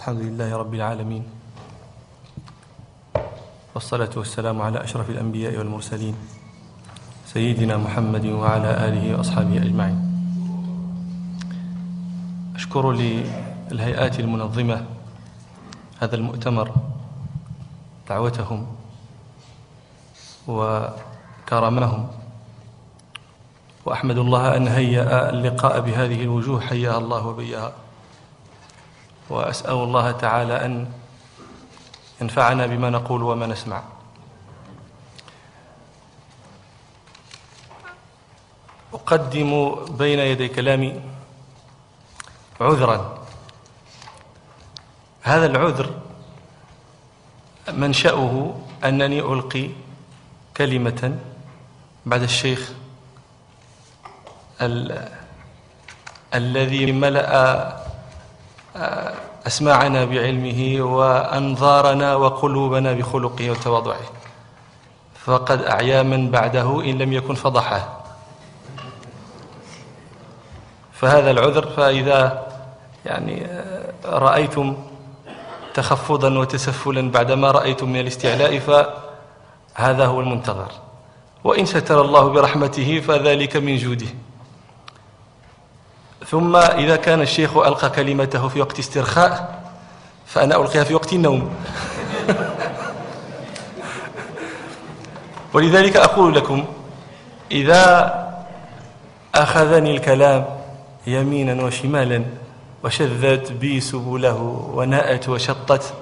الحمد لله رب العالمين والصلاة والسلام على أشرف الأنبياء والمرسلين سيدنا محمد وعلى آله وأصحابه أجمعين. أشكر للهيئات المنظمة هذا المؤتمر دعوتهم وكرمهم وأحمد الله أن هيأ اللقاء بهذه الوجوه حياها الله وبيها وأسأل الله تعالى أن ينفعنا بما نقول وما نسمع. أقدم بين يدي كلامي عذرا. هذا العذر منشأه أنني ألقي كلمة بعد الشيخ ال الذي ملأ أسماعنا بعلمه وأنظارنا وقلوبنا بخلقه وتواضعه. فقد أعيا من بعده إن لم يكن فضحه. فهذا العذر فإذا يعني رأيتم تخفضا وتسفلا بعدما رأيتم من الاستعلاء فهذا هو المنتظر. وإن ستر الله برحمته فذلك من جوده. ثم إذا كان الشيخ ألقى كلمته في وقت استرخاء فأنا ألقيها في وقت النوم. ولذلك أقول لكم إذا أخذني الكلام يمينا وشمالا وشذت بي سبله وناءت وشطت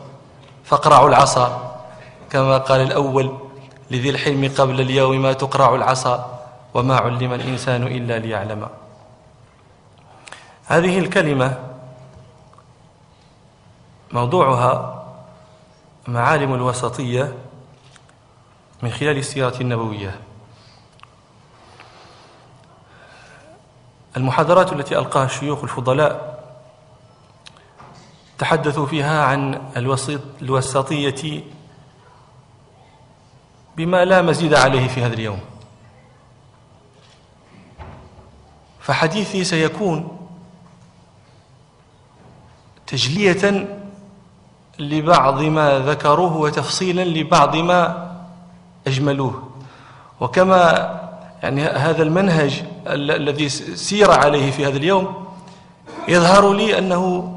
فاقرعوا العصا كما قال الأول لذي الحلم قبل اليوم ما تقرع العصا وما علم الإنسان إلا ليعلم. هذه الكلمة موضوعها معالم الوسطية من خلال السيرة النبوية. المحاضرات التي ألقاها الشيوخ الفضلاء تحدثوا فيها عن الوسط الوسطية بما لا مزيد عليه في هذا اليوم. فحديثي سيكون تجلية لبعض ما ذكروه وتفصيلا لبعض ما أجملوه. وكما يعني هذا المنهج الذي سير عليه في هذا اليوم يظهر لي أنه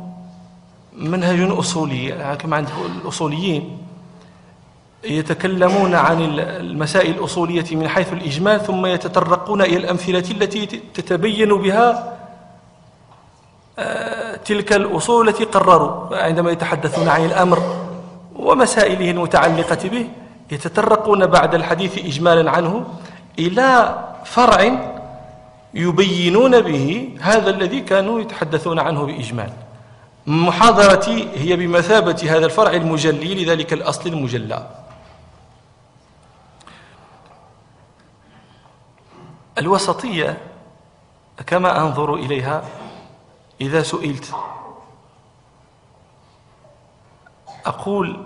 منهج أصولي كما عند الأصوليين يتكلمون عن المسائل الأصولية من حيث الإجمال ثم يتطرقون إلى الأمثلة التي تتبين بها تلك الأصول التي قرروا عندما يتحدثون عن الأمر ومسائله المتعلقة به يتطرقون بعد الحديث إجمالا عنه إلى فرع يبينون به هذا الذي كانوا يتحدثون عنه بإجمال. محاضرتي هي بمثابة هذا الفرع المجلي لذلك الأصل المجلى. الوسطية كما أنظر إليها إذا سئلت. أقول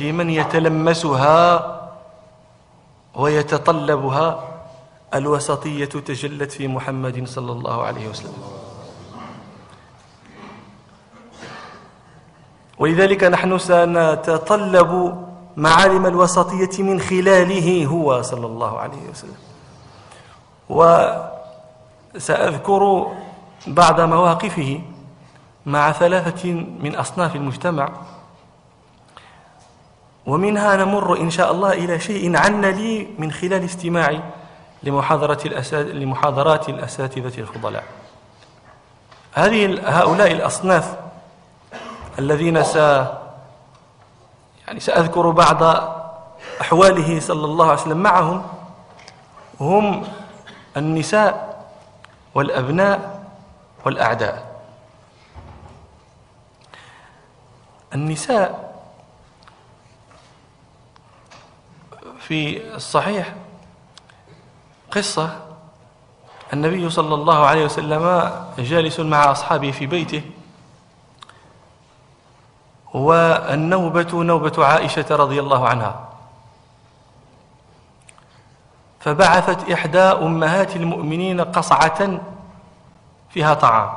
لمن يتلمسها ويتطلبها الوسطية تجلت في محمد صلى الله عليه وسلم. ولذلك نحن سنتطلب معالم الوسطية من خلاله هو صلى الله عليه وسلم. وسأذكر بعض مواقفه مع ثلاثة من أصناف المجتمع ومنها نمر إن شاء الله إلى شيء عن لي من خلال استماعي لمحاضرة الأساد... لمحاضرات الأساتذة الفضلاء. هذه هؤلاء الأصناف الذين س يعني سأذكر بعض أحواله صلى الله عليه وسلم معهم هم النساء والأبناء والأعداء. النساء في الصحيح قصة النبي صلى الله عليه وسلم جالس مع أصحابه في بيته والنوبة نوبة عائشة رضي الله عنها. فبعثت إحدى أمهات المؤمنين قصعة فيها طعام.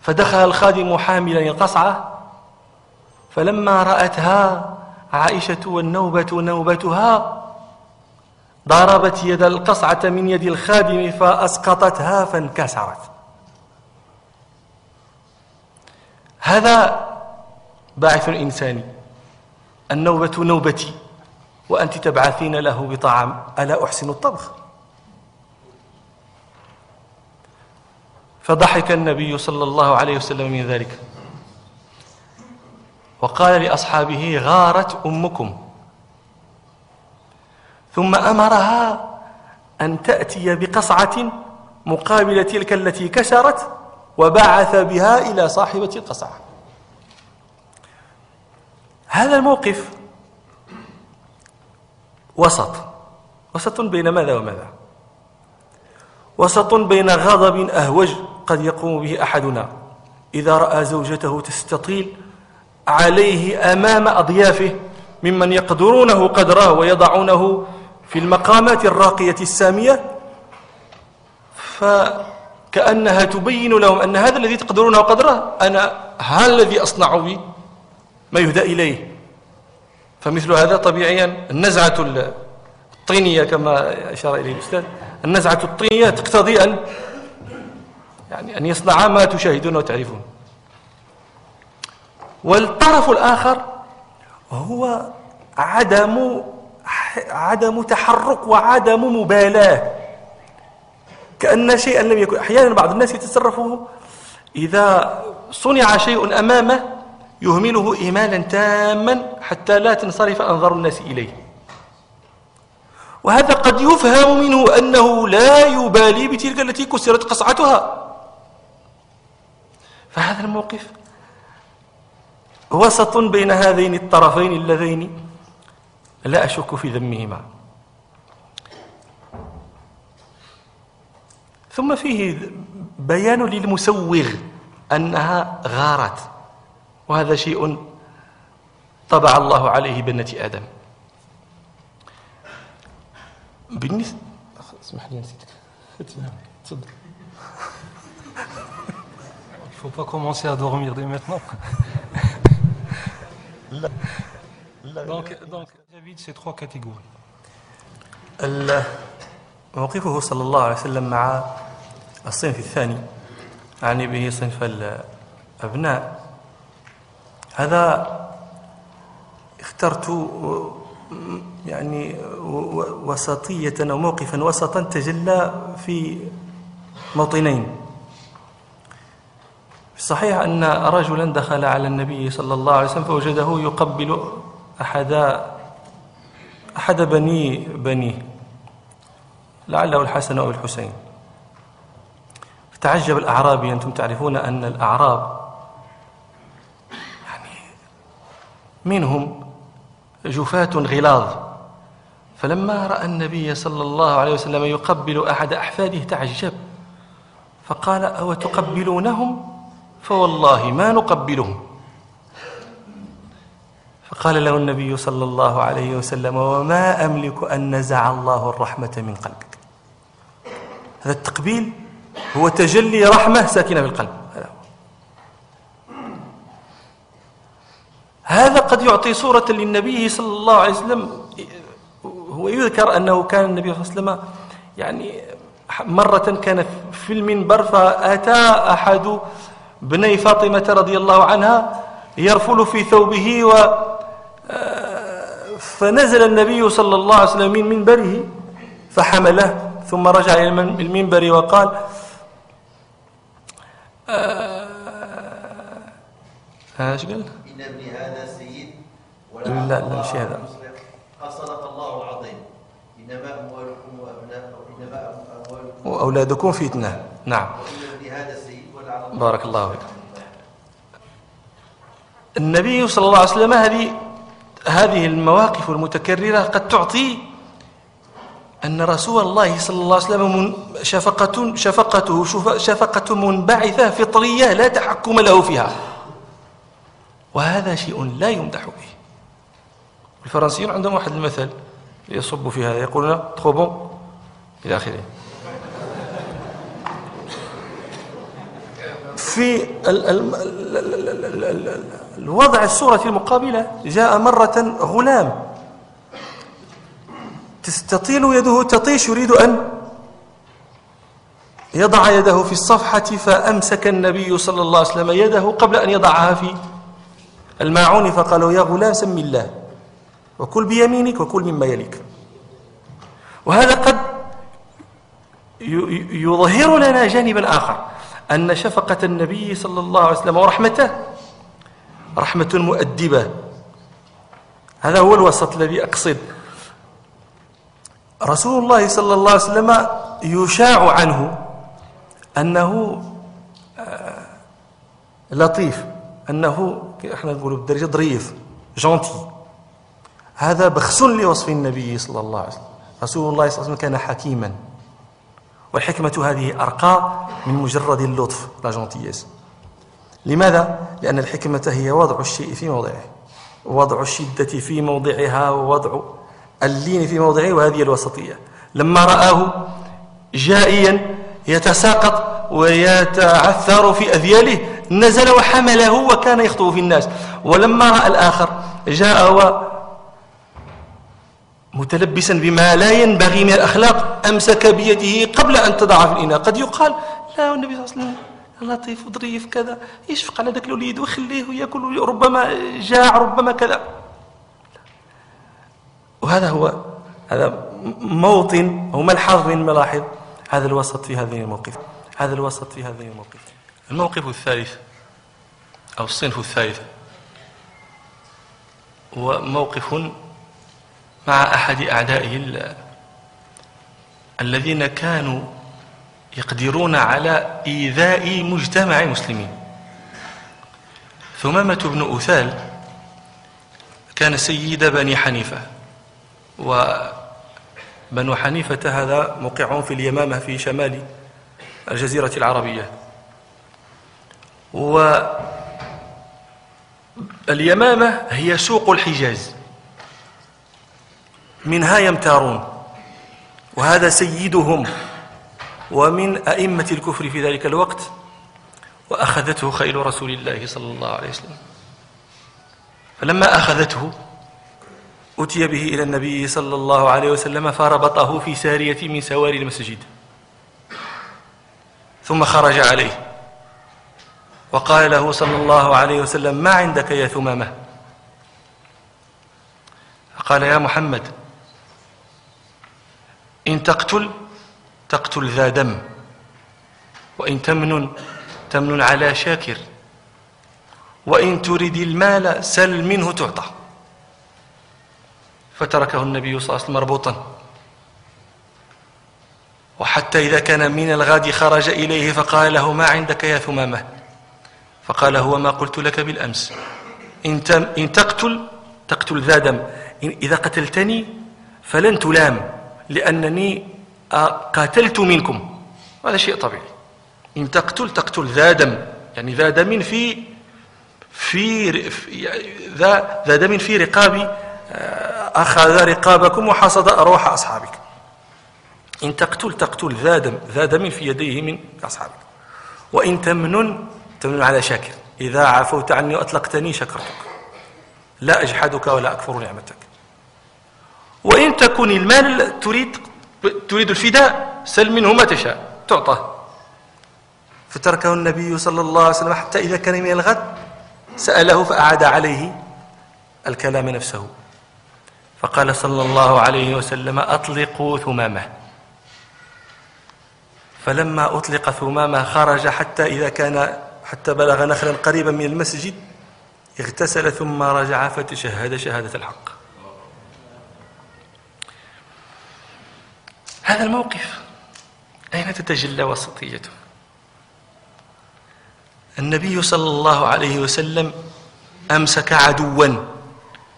فدخل الخادم حاملا القصعة فلما رأتها عائشة والنوبة نوبتها ضربت يد القصعة من يد الخادم فأسقطتها فانكسرت. هذا باعث إنساني النوبة نوبتي وأنت تبعثين له بطعام ألا أحسن الطبخ؟ فضحك النبي صلى الله عليه وسلم من ذلك. وقال لأصحابه غارت أمكم. ثم أمرها أن تأتي بقصعة مقابل تلك التي كسرت وبعث بها إلى صاحبة القصعة. هذا الموقف وسط. وسط بين ماذا وماذا؟ وسط بين غضب أهوج قد يقوم به أحدنا. إذا رأى زوجته تستطيل عليه أمام أضيافه ممن يقدرونه قدره ويضعونه في المقامات الراقية السامية فكأنها تبين لهم أن هذا الذي تقدرونه قدره أنا هذا الذي أصنع به ما يهدى إليه. فمثل هذا طبيعيا النزعة الطينية كما أشار إليه الأستاذ النزعة الطينية تقتضي أن يعني أن يصنع ما تشاهدون وتعرفون. والطرف الآخر هو عدم عدم تحرك وعدم مبالاة. كأن شيئا لم يكن أحيانا بعض الناس يتصرف إذا صنع شيء أمامه يهمله إهمالا تاما حتى لا تنصرف أنظار الناس إليه. وهذا قد يفهم منه أنه لا يبالي بتلك التي كسرت قصعتها. فهذا الموقف وسط بين هذين الطرفين اللذين لا أشك في ذمهما. ثم فيه بيان للمسوغ أنها غارت وهذا شيء طبع الله عليه بنة آدم. بالنسبة اسمح لي نسيتك. تفضل faut pas commencer à dormir dès maintenant. donc, donc j'invite ces trois catégories. موقفه صلى الله عليه وسلم مع الصنف الثاني أعني به صنف الأبناء هذا اخترت يعني وسطية أو موقفا وسطا تجلى في موطنين صحيح أن رجلا دخل على النبي صلى الله عليه وسلم فوجده يقبل أحد أحد بني بنيه لعله الحسن أو الحسين. فتعجب الأعرابي أنتم تعرفون أن الأعراب يعني منهم جفاة غلاظ. فلما رأى النبي صلى الله عليه وسلم يقبل أحد أحفاده تعجب فقال أو تقبلونهم فوالله ما نقبلهم. فقال له النبي صلى الله عليه وسلم وما أملك أن نزع الله الرحمة من قلبك. هذا التقبيل هو تجلي رحمة ساكنة في القلب. هذا قد يعطي صورة للنبي صلى الله عليه وسلم. هو يذكر أنه كان النبي صلى الله عليه وسلم يعني مرة كان في المنبر فأتى أحد بني فاطمة رضي الله عنها يرفل في ثوبه و آه، فنزل النبي صلى الله عليه وسلم من منبره فحمله ثم رجع إلى المنبر وقال آه، إيش قال؟ إن ابني هذا سيد ولا لا لا مش هذا. صدق الله العظيم. إنما أموالكم وأبناؤكم إنما أموالكم وأولادكم فتنة. نعم. بارك الله فيك. النبي صلى الله عليه وسلم هذه هذه المواقف المتكررة قد تعطي أن رسول الله صلى الله عليه وسلم شفقة شفقته شفقة منبعثة فطرية لا تحكم له فيها. وهذا شيء لا يمدح به. الفرنسيون عندهم واحد المثل يصب في هذا يقولون تخو إلى آخره. في الوضع الصورة المقابلة جاء مرة غلام. تستطيل يده تطيش يريد أن يضع يده في الصفحة فأمسك النبي صلى الله عليه وسلم يده قبل أن يضعها في الماعون فقالوا يا غلام سم الله وكل بيمينك وكل مما يليك. وهذا قد يظهر لنا جانبا آخر. أن شفقة النبي صلى الله عليه وسلم ورحمته رحمة مؤدبة. هذا هو الوسط الذي أقصد. رسول الله صلى الله عليه وسلم يشاع عنه أنه آه، لطيف أنه إحنا نقول بالدرجة ظريف gentil هذا بخس لوصف النبي صلى الله عليه وسلم. رسول الله صلى الله عليه وسلم كان حكيما. والحكمة هذه أرقى من مجرد اللطف la gentillesse لماذا؟ لأن الحكمة هي وضع الشيء في موضعه وضع الشدة في موضعها ووضع اللين في موضعه وهذه الوسطية. لما رآه جائيا يتساقط ويتعثر في أذياله نزل وحمله وكان يخطو في الناس. ولما رأى الآخر جاء متلبسا بما لا ينبغي من الأخلاق أمسك بيده قبل أن تضع في الإناء. قد يقال لا النبي صلى الله عليه وسلم لطيف وظريف كذا يشفق على ذاك الوليد وخليه ياكل ربما جاع ربما كذا. وهذا هو هذا موطن أو ملحظ من ملاحظ هذا الوسط في هذه الموقف. هذا الوسط في هذه الموقف. الموقف الثالث أو الصنف الثالث. هو موقف مع أحد أعدائه الذين كانوا يقدرون على إيذاء مجتمع المسلمين ثمامة بن أثال كان سيد بني حنيفة وبنو حنيفة هذا موقع في اليمامة في شمال الجزيرة العربية. واليمامة هي سوق الحجاز. منها يمتارون وهذا سيدهم ومن أئمة الكفر في ذلك الوقت وأخذته خيل رسول الله صلى الله عليه وسلم. فلما أخذته أتي به إلى النبي صلى الله عليه وسلم فربطه في سارية من سواري المسجد. ثم خرج عليه. وقال له صلى الله عليه وسلم ما عندك يا ثمامة؟ فقال يا محمد إن تقتل تقتل ذا دم. وإن تمنن تمنن على شاكر. وإن تريد المال سل منه تعطى. فتركه النبي صلى الله عليه وسلم مربوطا. وحتى إذا كان من الغد خرج إليه فقال له ما عندك يا ثمامة؟ فقال هو ما قلت لك بالأمس. إن تقتل تقتل ذا دم. إذا قتلتني فلن تلام. لأنني قاتلت منكم. هذا شيء طبيعي. إن تقتل تقتل ذا دم. يعني ذا دم في في ذا ذا دم في رقاب أخذ رقابكم وحصد أرواح أصحابك. إن تقتل تقتل ذا دم. ذا دم في يديه من أصحابك. وإن تنعم تنعم على شاكر. إذا عفوت عني وأطلقتني شكرتك. لا أجحدك ولا أكفر نعمتك. وإن تكن المال تريد تريد الفداء سل منه ما تشاء. تعطى. فتركه النبي صلى الله عليه وسلم حتى إذا كان من الغد سأله فأعاد عليه الكلام نفسه. فقال صلى الله عليه وسلم أطلقوا ثمامة. فلما أطلق ثمامة خرج حتى إذا كان حتى بلغ نخلا قريبا من المسجد اغتسل ثم رجع فتشهد شهادة الحق. هذا الموقف. أين تتجلى وسطيته؟ النبي صلى الله عليه وسلم أمسك عدوا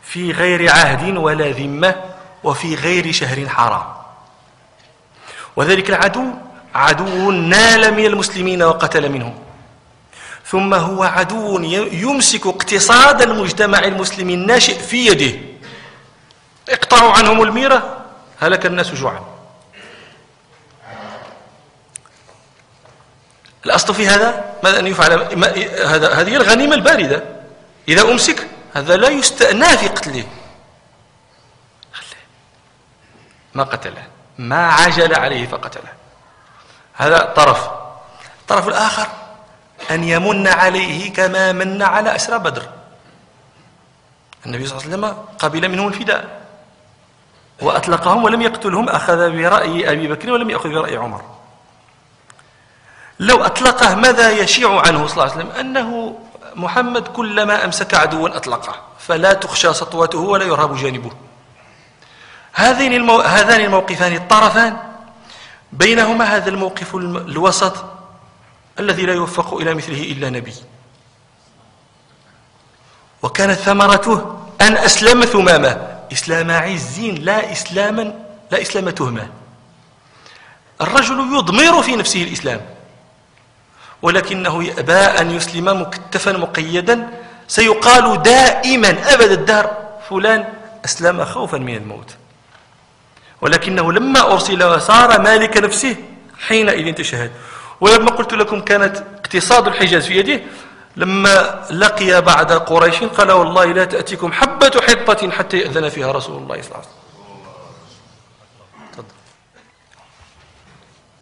في غير عهد ولا ذمة وفي غير شهر حرام. وذلك العدو عدو نال من المسلمين وقتل منهم. ثم هو عدو يمسك اقتصاد المجتمع المسلم الناشئ في يده. اقطعوا عنهم الميرة هلك الناس جوعا. الأصل في هذا ماذا أن يفعل؟ هذا هذه الغنيمة الباردة. إذا أمسك هذا لا يستأنى في قتله. ما قتله. ما عجل عليه فقتله. هذا طرف. الطرف الآخر أن يمن عليه كما من على أسرى بدر. النبي صلى الله عليه وسلم قبل منهم الفداء. وأطلقهم ولم يقتلهم أخذ برأي أبي بكر ولم يأخذ برأي عمر. لو أطلقه ماذا يشيع عنه صلى الله عليه وسلم؟ أنه محمد كلما أمسك عدوا أطلقه فلا تخشى سطوته ولا يرهب جانبه. هذين المو... هذان الموقفان الطرفان. بينهما هذا الموقف الوسط الذي لا يوفق إلى مثله إلا نبي. وكانت ثمرته أن أسلم ثمامة. إسلام عز لا إسلاما لا إسلام تهمة الرجل يضمر في نفسه الإسلام. ولكنه يأبى أن يسلم مكتفا مقيدا. سيقال دائما أبد الدهر فلان أسلم خوفا من الموت. ولكنه لما أرسل وصار مالك نفسه حينئذ تشهد. ولما قلت لكم كانت اقتصاد الحجاز في يده لما لقي بعد قريش قال والله لا تأتيكم حبة حطة حتى يأذن فيها رسول الله صلى الله عليه وسلم.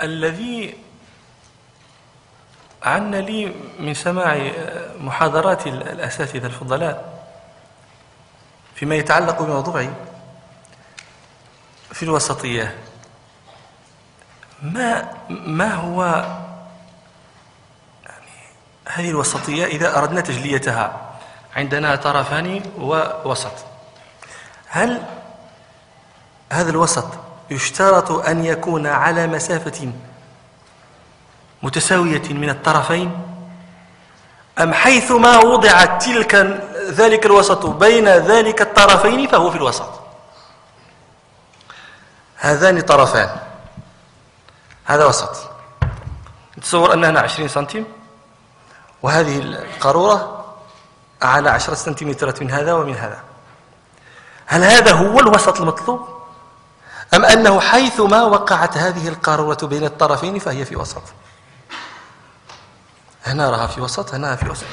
الذي عنا لي من سماع محاضرات الأساتذة الفضلاء فيما يتعلق بموضوعي في الوسطية. ما ما هو يعني هذه الوسطية إذا أردنا تجليتها؟ عندنا طرفان ووسط. هل هذا الوسط يشترط أن يكون على مسافة متساوية من الطرفين؟ أم حيثما وضعت تلك ذلك الوسط بين ذلك الطرفين فهو في الوسط؟ هذان طرفان. هذا وسط. تصور أن هنا عشرين سنتيم؟ وهذه القارورة على عشرة سنتيمترات من هذا ومن هذا. هل هذا هو الوسط المطلوب؟ أم أنه حيثما وقعت هذه القارورة بين الطرفين فهي في وسط؟ هنا راها في وسط هنا في وسط.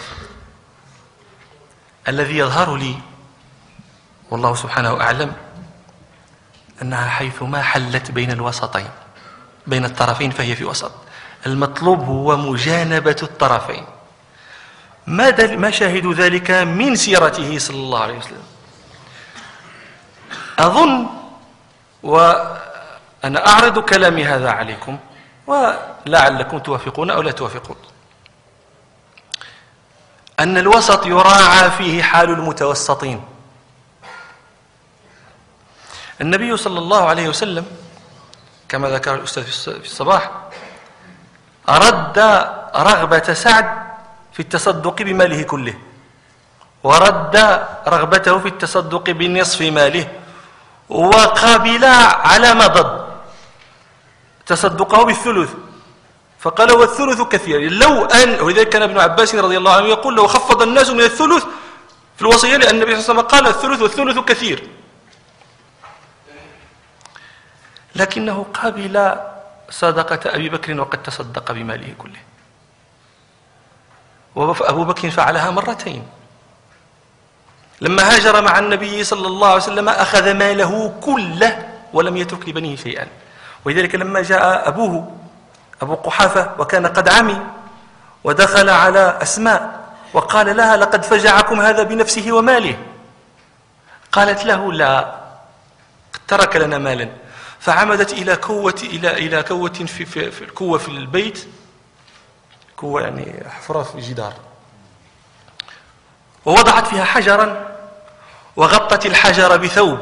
الذي يظهر لي والله سبحانه أعلم أنها حيثما حلت بين الوسطين بين الطرفين فهي في وسط. المطلوب هو مجانبة الطرفين. ما, ما شاهد ذلك من سيرته صلى الله عليه وسلم. أظن وأنا أعرض كلامي هذا عليكم ولعلكم توافقون أو لا توافقون. أن الوسط يراعى فيه حال المتوسطين. النبي صلى الله عليه وسلم كما ذكر الأستاذ في الصباح رد رغبة سعد في التصدق بماله كله ورد رغبته في التصدق بنصف ماله وقابل على ما ضد تصدقه بالثلث. فقال والثلث كثير. لو أن ولذلك كان ابن عباس رضي الله عنه يقول لو خفض الناس من الثلث في الوصية لأن النبي صلى الله عليه وسلم قال الثلث والثلث كثير. لكنه قبل صدقة أبي بكر وقد تصدق بماله كله. وأبو بكر فعلها مرتين. لما هاجر مع النبي صلى الله عليه وسلم أخذ ماله كله ولم يترك لبنيه شيئا. ولذلك لما جاء أبوه أبو قحافة وكان قد عمي ودخل على أسماء وقال لها لقد فجعكم هذا بنفسه وماله. قالت له لا ترك لنا مالا. فعمدت إلى كوة إلى إلى كوة في, في, في الكوة في البيت. كوة يعني حفرة في الجدار ووضعت فيها حجرا وغطت الحجر بثوب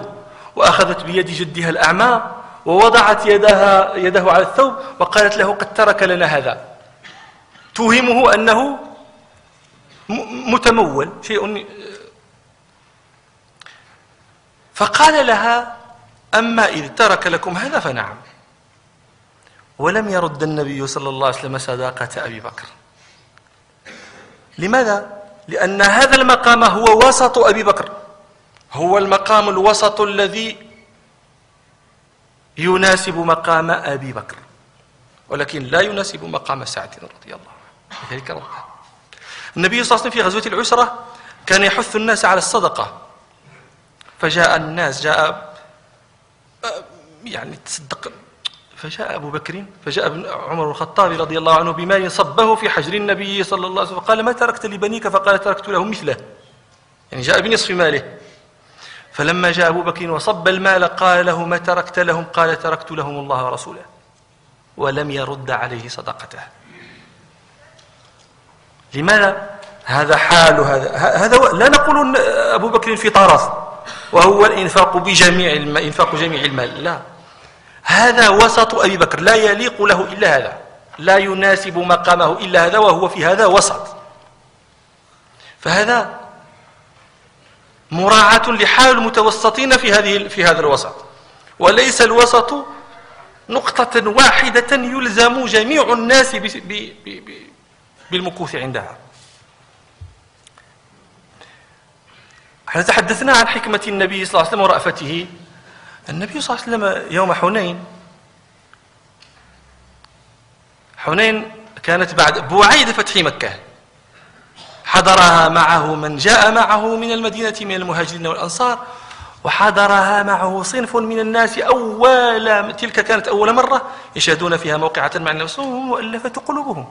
وأخذت بيد جدها الأعمى ووضعت يدها يده على الثوب وقالت له قد ترك لنا هذا. توهمه أنه متمول. شيء فقال لها أما إذ ترك لكم هذا فنعم. ولم يرد النبي صلى الله عليه وسلم صداقة أبي بكر. لماذا؟ لأن هذا المقام هو وسط أبي بكر. هو المقام الوسط الذي يناسب مقام أبي بكر ولكن لا يناسب مقام سعد رضي الله عنه. لذلك النبي صلى الله عليه وسلم في غزوة العسرة كان يحث الناس على الصدقة فجاء الناس جاء يعني تصدق فجاء أبو بكر فجاء ابن عمر الخطاب رضي الله عنه بمال صبه في حجر النبي صلى الله عليه وسلم فقال ما تركت لبنيك؟ فقال تركت لهم مثله. يعني جاء بنصف ماله. فلما جاء أبو بكر وصب المال قال له ما تركت لهم؟ قال تركت لهم الله ورسوله ولم يرد عليه صدقته. لماذا؟ هذا حال هذا هذا لا نقول أبو بكر في طرف وهو الإنفاق بجميع إنفاق جميع المال لا. هذا وسط أبي بكر لا يليق له إلا هذا لا يناسب مقامه إلا هذا وهو في هذا وسط. فهذا مراعاة لحال المتوسطين في هذه في هذا الوسط. وليس الوسط نقطة واحدة يلزم جميع الناس بالمكوث عندها. إحنا تحدثنا عن حكمة النبي صلى الله عليه وسلم ورأفته. النبي صلى الله عليه وسلم يوم حنين حنين كانت بعد بوعيد فتح مكة. حضرها معه من جاء معه من المدينة من المهاجرين والأنصار وحضرها معه صنف من الناس أول تلك كانت أول مرة يشهدون فيها موقعة مع النفس مؤلفة قلوبهم.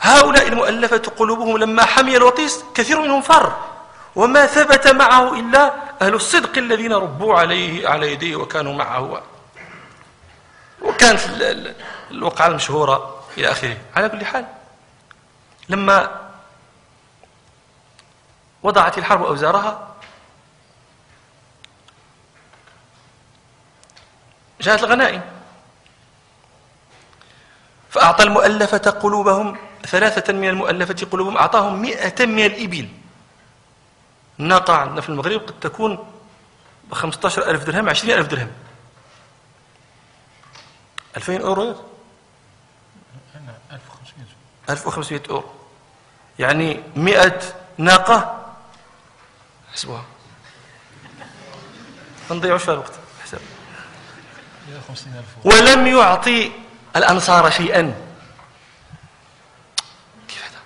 هؤلاء المؤلفة قلوبهم لما حمي الوطيس كثير منهم فر وما ثبت معه إلا أهل الصدق الذين ربوا عليه على يديه وكانوا معه. وكانت الوقعة المشهورة إلى آخره. على كل حال لما وضعت الحرب أوزارها. جاءت الغنائم. فأعطى المؤلفة قلوبهم ثلاثة من المؤلفة قلوبهم أعطاهم مئة من الإبل. الناقة عندنا في المغرب قد تكون بخمسة ألف درهم عشرين ألف درهم. ألفين أورو. ألف وخمسمائة أورو. يعني مئة ناقة حسبوها نضيعوا شوية الوقت. حسب ولم يعطي الأنصار شيئا. كيف هذا؟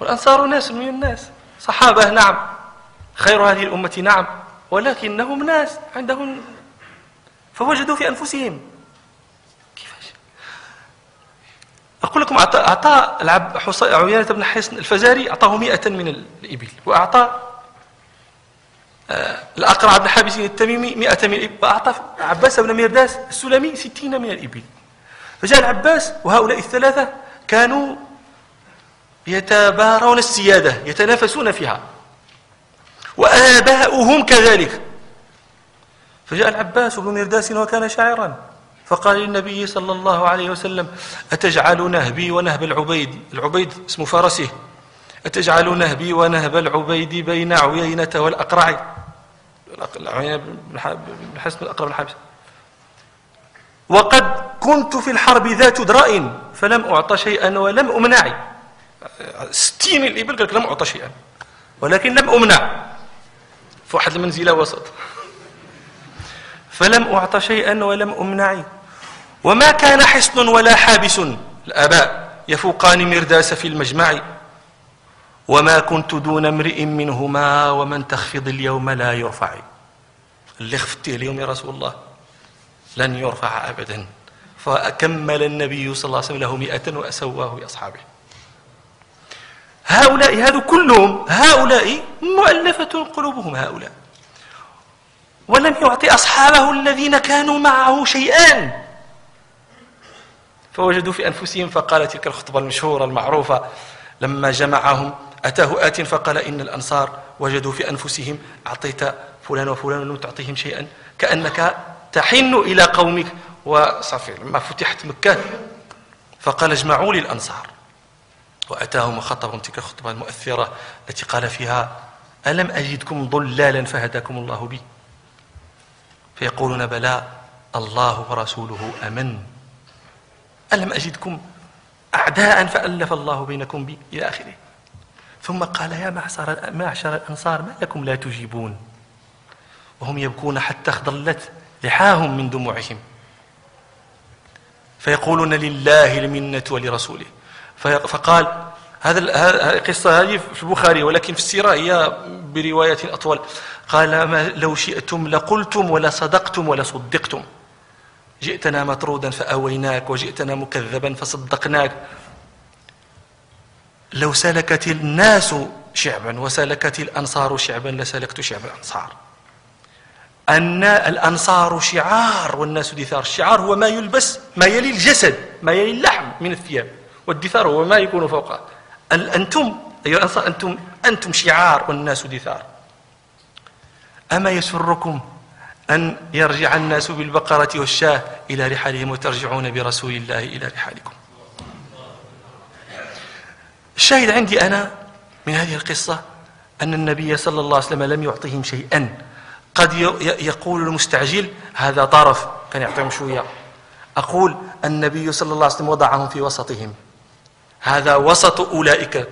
والأنصار ناس من الناس. صحابة نعم. خير هذه الأمة نعم. ولكنهم ناس عندهم فوجدوا في أنفسهم. أقول لكم أعطى, أعطى العب عيانة بن حصن الفزاري أعطاه مئة من الإبل وأعطى آه الأقرع بن حابس التميمي مئة من الإبل وأعطى عباس بن ميرداس السلمي ستين من الإبل. فجاء العباس وهؤلاء الثلاثة كانوا يتبارون السيادة يتنافسون فيها. وآباؤهم كذلك. فجاء العباس بن مرداس وكان شاعرا. فقال للنبي صلى الله عليه وسلم أتجعل نهبي ونهب العبيد؟ العبيد اسم فرسه أتجعل نهبي ونهب العبيد بين عيينة والأقرع؟ عيينة بن حسن الأقرع بن وقد كنت في الحرب ذات درء فلم أعط شيئا ولم أمنع ستين الإبل قال لم أعطى شيئا ولكن لم أمنع. في واحد المنزلة وسط. فلم أعط شيئا ولم أمنع وما كان حصن ولا حابس. الآباء يفوقان مرداس في المجمع. وما كنت دون امرئ منهما ومن تخفض اليوم لا يرفع. اللي خفته اليوم يا رسول الله لن يرفع أبدا. فكمل النبي صلى الله عليه وسلم له مئة وأسواه بأصحابه. هؤلاء هذا كلهم هؤلاء مؤلفة قلوبهم هؤلاء. ولم يعطي أصحابه الذين كانوا معه شيئا. فوجدوا في أنفسهم فقال تلك الخطبة المشهورة المعروفة لما جمعهم أتاه آت فقال إن الأنصار وجدوا في أنفسهم أعطيت فلان وفلان ولم تعطيهم شيئا كأنك تحن إلى قومك. وصافي لما فتحت مكة فقال اجمعوا لي الأنصار. وأتاهم وخطبهم تلك الخطبة المؤثرة التي قال فيها ألم أجدكم ضلالا فهداكم الله بي؟ فيقولون بلى الله ورسوله أمن. ألم أجدكم أعداء فألف الله بينكم بي إلى آخره؟ ثم قال يا معشر, معشر الأنصار ما لكم لا تجيبون؟ وهم يبكون حتى اخضلت لحاهم من دموعهم. فيقولون لله المنة ولرسوله. فقال هذا القصة هذه في البخاري ولكن في السيرة هي برواية أطول. قال ما لو شئتم لقلتم ولا صدقتم ولا صدقتم. جئتنا مطرودا فأويناك وجئتنا مكذبا فصدقناك. لو سلكت الناس شعبا وسلكت الأنصار شعبا لسلكت شعب الأنصار. أن الأنصار شعار والناس دثار. الشعار هو ما يلبس ما يلي الجسد ما يلي اللحم من الثياب والدثار هو ما يكون فوقه. أنتم أيها الأنصار أنتم, أنتم شعار والناس دثار. أما يسركم أن يرجع الناس بالبقرة والشاه إلى رحالهم وترجعون برسول الله إلى رحالكم. الشاهد عندي أنا من هذه القصة أن النبي صلى الله عليه وسلم لم يعطهم شيئا. قد يقول المستعجل هذا طرف كان يعطيهم شوية. أقول النبي صلى الله عليه وسلم وضعهم في وسطهم. هذا وسط أولئك.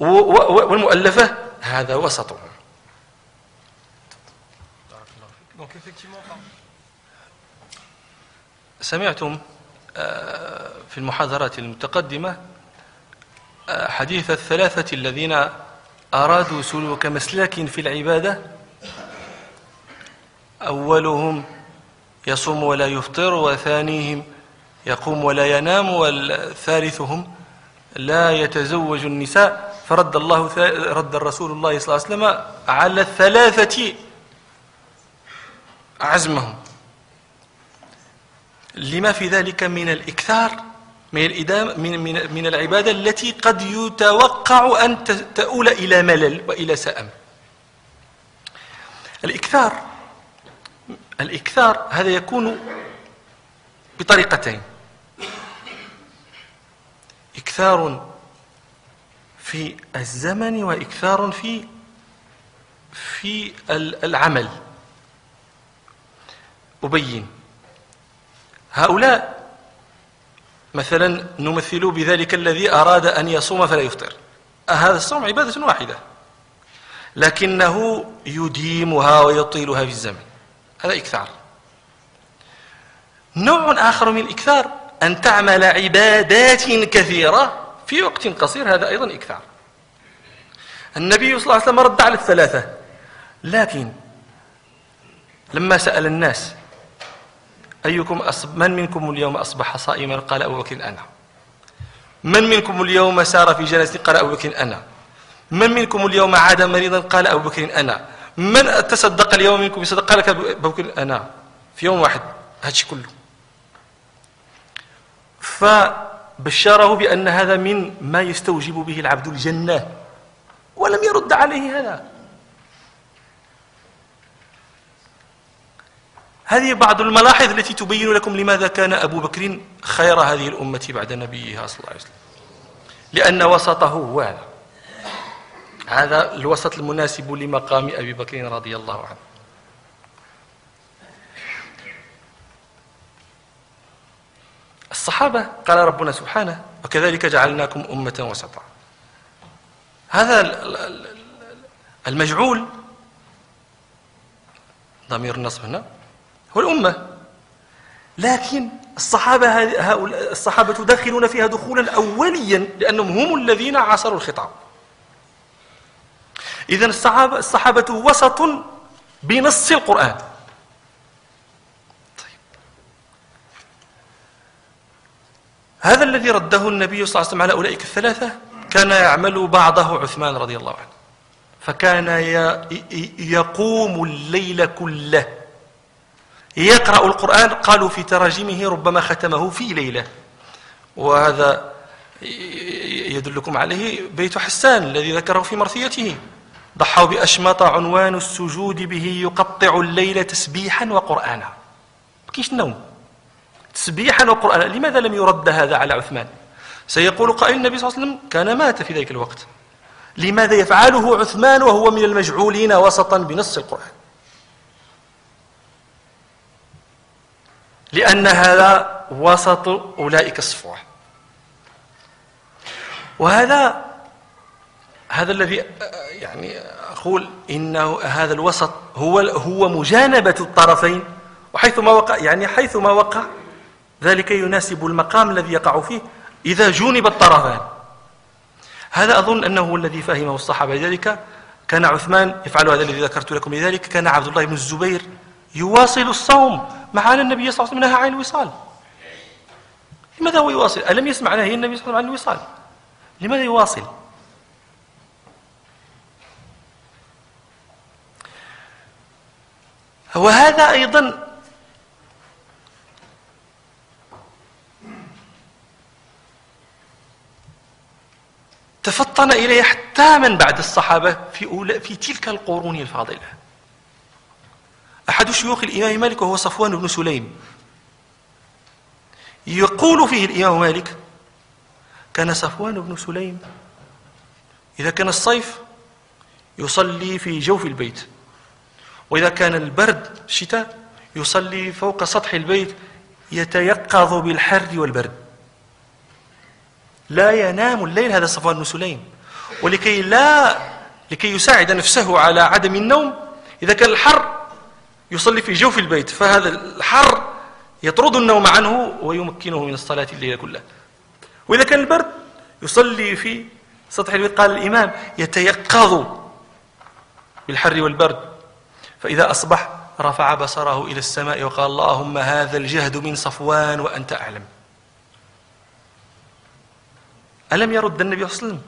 والمؤلفة هذا وسطهم. سمعتم آه، في المحاضرات المتقدمة آه، حديث الثلاثة الذين أرادوا سلوك مسلك في العبادة. أولهم يصوم ولا يفطر وثانيهم يقوم ولا ينام والثالثهم لا يتزوج النساء. فرد الله رد الرسول الله صلى الله عليه وسلم على الثلاثة عزمهم. لما في ذلك من الإكثار من الإدام من, من, من العبادة التي قد يتوقع أن تؤول إلى ملل وإلى سأم. الإكثار الإكثار هذا يكون بطريقتين. إكثار في الزمن وإكثار في في العمل. أبين. هؤلاء مثلا نمثل بذلك الذي أراد أن يصوم فلا يفطر. هذا الصوم عبادة واحدة. لكنه يديمها ويطيلها في الزمن. هذا إكثار. نوع آخر من الإكثار أن تعمل عبادات كثيرة في وقت قصير هذا أيضا إكثار. النبي صلى الله عليه وسلم رد على الثلاثة. لكن لما سأل الناس أيكم أصب من منكم اليوم أصبح صائما؟ قال أبو بكر أنا. من منكم اليوم سار في جنازة قال أبو بكر أنا. من منكم اليوم عاد مريضا؟ قال أبو بكر أنا. من تصدق اليوم منكم؟ بصدق قال أبو بكر أنا. في يوم واحد هذا كله. فبشره بأن هذا من ما يستوجب به العبد الجنة ولم يرد عليه هذا. هذه بعض الملاحظ التي تبين لكم لماذا كان أبو بكر خير هذه الأمة بعد نبيها صلى الله عليه وسلم. لأن وسطه هو هذا. هذا الوسط المناسب لمقام أبي بكر رضي الله عنه. الصحابة قال ربنا سبحانه وكذلك جعلناكم أمة وسطا. هذا المجعول. ضمير النصب هنا. هو الأمة. لكن الصحابة هؤلاء الصحابة داخلون فيها دخولا أوليا لأنهم هم الذين عاصروا الخطاب. إذا الصحابة, الصحابة وسط بنص القرآن. طيب. هذا الذي رده النبي صلى الله عليه وسلم على أولئك الثلاثة كان يعمل بعضه عثمان رضي الله عنه. فكان يقوم الليل كله. يقرأ القرآن قالوا في تراجمه ربما ختمه في ليلة. وهذا يدلكم عليه بيت حسان الذي ذكره في مرثيته. ضحوا بأشمط عنوان السجود به يقطع الليل تسبيحا وقرآنا. كيش النوم تسبيحا وقرآنا. لماذا لم يرد هذا على عثمان؟ سيقول قائل النبي صلى الله عليه وسلم كان مات في ذلك الوقت. لماذا يفعله عثمان وهو من المجعولين وسطا بنص القرآن؟ لأن هذا وسط أولئك الصفوة. وهذا هذا الذي يعني أقول إنه هذا الوسط هو هو مجانبة الطرفين وحيث ما وقع يعني حيث ما وقع ذلك يناسب المقام الذي يقع فيه إذا جونب الطرفان. هذا أظن أنه الذي فهمه الصحابة. لذلك كان عثمان يفعل هذا الذي ذكرت لكم لذلك كان عبد الله بن الزبير يواصل الصوم مع أن النبي صلى الله عليه وسلم نهى عن الوصال. لماذا هو يواصل؟ ألم يسمع نهي النبي صلى الله عليه وسلم عن الوصال؟ لماذا يواصل؟ وهذا أيضا تفطن إليه حتى من بعد الصحابة في, أولى في تلك القرون الفاضلة. أحد شيوخ الإمام مالك وهو صفوان بن سليم. يقول فيه الإمام مالك كان صفوان بن سليم إذا كان الصيف يصلي في جوف البيت وإذا كان البرد الشتاء يصلي فوق سطح البيت يتيقظ بالحر والبرد. لا ينام الليل هذا صفوان بن سليم. ولكي لا لكي يساعد نفسه على عدم النوم إذا كان الحر يصلي في جوف البيت فهذا الحر يطرد النوم عنه ويمكنه من الصلاة الليل كلها وإذا كان البرد يصلي في سطح البيت قال الإمام يتيقظ بالحر والبرد. فإذا أصبح رفع بصره إلى السماء وقال اللهم هذا الجهد من صفوان وأنت أعلم. ألم يرد النبي صلى الله عليه وسلم؟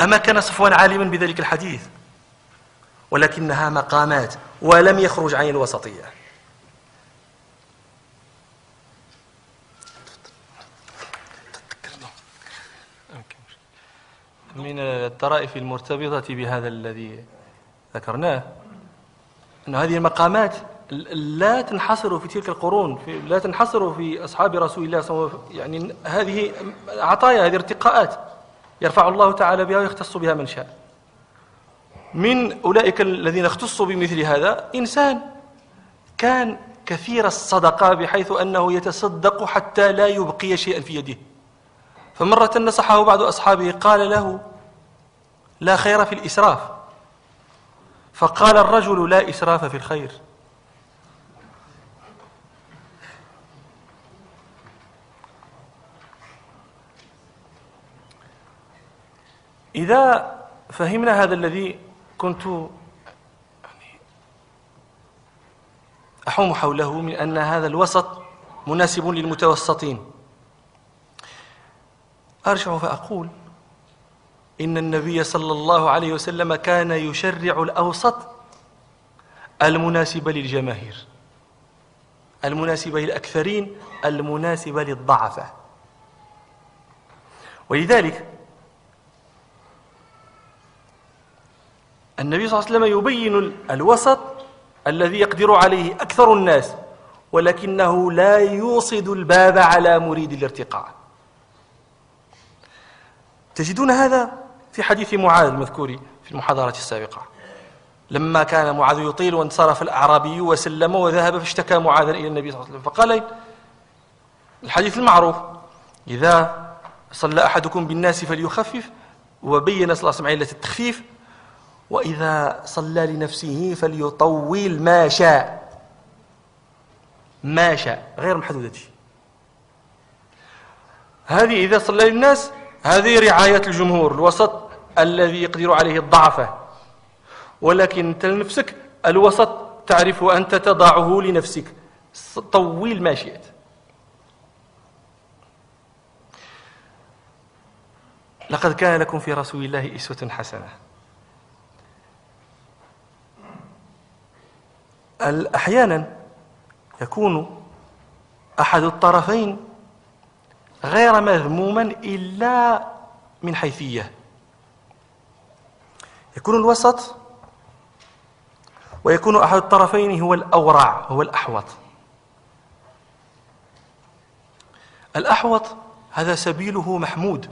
أما كان صفوان عالما بذلك الحديث؟ ولكنها مقامات ولم يخرج عن الوسطية. من الطرائف المرتبطة بهذا الذي ذكرناه أن هذه المقامات لا تنحصر في تلك القرون في لا تنحصر في أصحاب رسول الله صلى الله عليه وسلم يعني هذه عطايا هذه ارتقاءات يرفع الله تعالى بها ويختص بها من شاء. من أولئك الذين اختصوا بمثل هذا إنسان كان كثير الصدقة بحيث أنه يتصدق حتى لا يبقي شيئا في يده. فمرة نصحه بعض أصحابه قال له لا خير في الإسراف. فقال الرجل لا إسراف في الخير. إذا فهمنا هذا الذي كنت أحوم حوله من أن هذا الوسط مناسب للمتوسطين. أرجع فأقول إن النبي صلى الله عليه وسلم كان يشرع الأوسط المناسب للجماهير المناسبة للأكثرين المناسبة للضعفة. ولذلك النبي صلى الله عليه وسلم يبين الوسط الذي يقدر عليه أكثر الناس ولكنه لا يوصد الباب على مريد الارتقاء. تجدون هذا في حديث معاذ المذكور في المحاضرة السابقة. لما كان معاذ يطيل وانصرف الأعرابي وسلم وذهب فاشتكى معاذ إلى النبي صلى الله عليه وسلم. فقال الحديث المعروف إذا صلى أحدكم بالناس فليخفف وبين صلى الله عليه وسلم علة التخفيف وإذا صلى لنفسه فليطول ما شاء. ما شاء غير محدودة هذه إذا صلى للناس هذه رعاية الجمهور الوسط الذي يقدر عليه الضعفة ولكن أنت لنفسك الوسط تعرف أنت تضعه لنفسك. طويل ما شئت. لقد كان لكم في رسول الله إسوة حسنة. أحيانا يكون أحد الطرفين غير مذموما إلا من حيثية. يكون الوسط ويكون أحد الطرفين هو الأورع هو الأحوط. الأحوط هذا سبيله محمود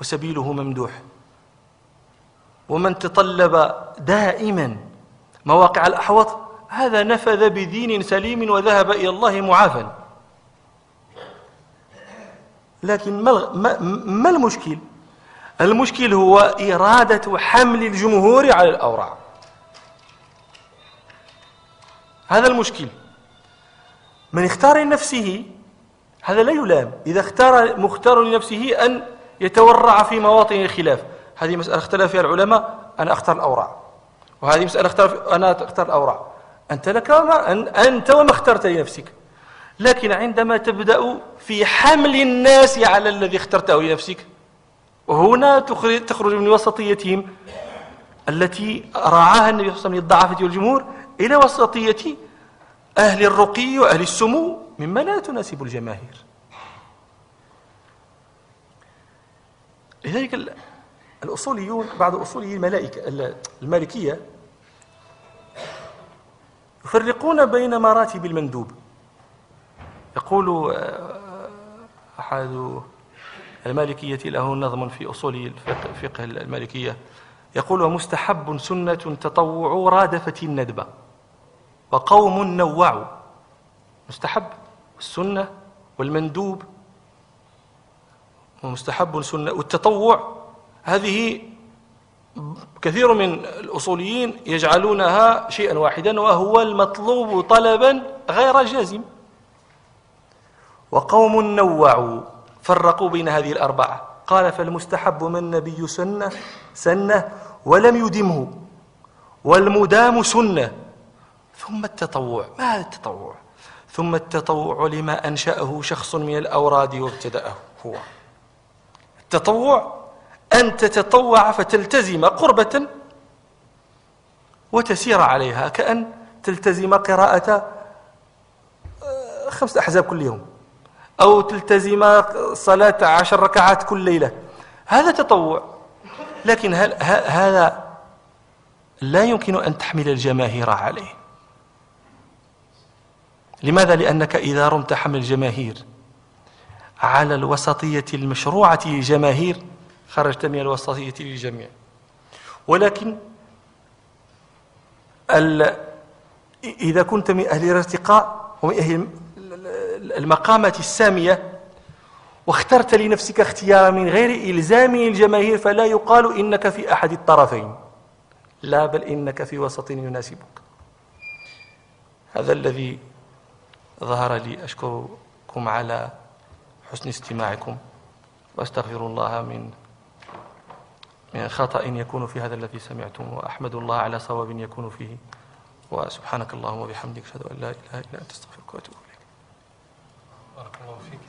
وسبيله ممدوح. ومن تطلب دائما مواقع الأحوط هذا نفذ بدين سليم وذهب إلى الله معافى لكن ما, المشكل؟ المشكل هو إرادة حمل الجمهور على الأوراق. هذا المشكل. من اختار لنفسه هذا لا يلام. إذا اختار مختار لنفسه أن يتورع في مواطن الخلاف. هذه مسألة اختلف فيها العلماء. أنا أختار الأورع وهذه مسألة اختلف أنا أختار الأورع أنت لك أنت وما اخترت لنفسك. لكن عندما تبدأ في حمل الناس على الذي اخترته لنفسك وهنا تخرج من وسطيتهم التي راعاها النبي صلى الله عليه وسلم للضعافة والجمهور إلى وسطية أهل الرقي وأهل السمو مما لا تناسب الجماهير. لذلك الأصوليون بعض أصولي الملائكة المالكية يفرقون بين مراتب المندوب. يقول آه، أحد المالكية له نظم في أصول الفقه المالكية يقول ومستحب سنة تطوع رادفة الندبة وقوم نوعوا مستحب السنة والمندوب ومستحب سنة والتطوع. هذه كثير من الأصوليين يجعلونها شيئا واحدا وهو المطلوب طلبا غير جازم. وقوم نوعوا فرقوا بين هذه الأربعة. قال فالمستحب من النبي سنة سنة ولم يدمه والمدام سنة. ثم التطوع. ما هذا التطوع؟ ثم التطوع لما أنشأه شخص من الأوراد وابتدأه هو. التطوع أن تتطوع فتلتزم قربة وتسير عليها كأن تلتزم قراءة آه، خمسة أحزاب كل يوم أو تلتزم صلاة عشر ركعات كل ليلة. هذا تطوع. لكن هل هذا لا يمكن أن تحمل الجماهير عليه. لماذا؟ لأنك إذا رمت حمل الجماهير على الوسطية المشروعة للجماهير خرجت من الوسطية للجميع. ولكن إذا كنت من أهل الارتقاء ومن أهل المقامات السامية واخترت لنفسك اختيارا من غير إلزام الجماهير فلا يقال إنك في أحد الطرفين. لا بل إنك في وسط يناسبك. هذا الذي ظهر لي أشكركم على حسن استماعكم وأستغفر الله من خطأ يكون في هذا الذي سمعتم وأحمد الله على صواب يكون فيه. وسبحانك اللهم وبحمدك أشهد أن لا إله إلا أنت أستغفرك وأتوب إليك. بارك الله فيك.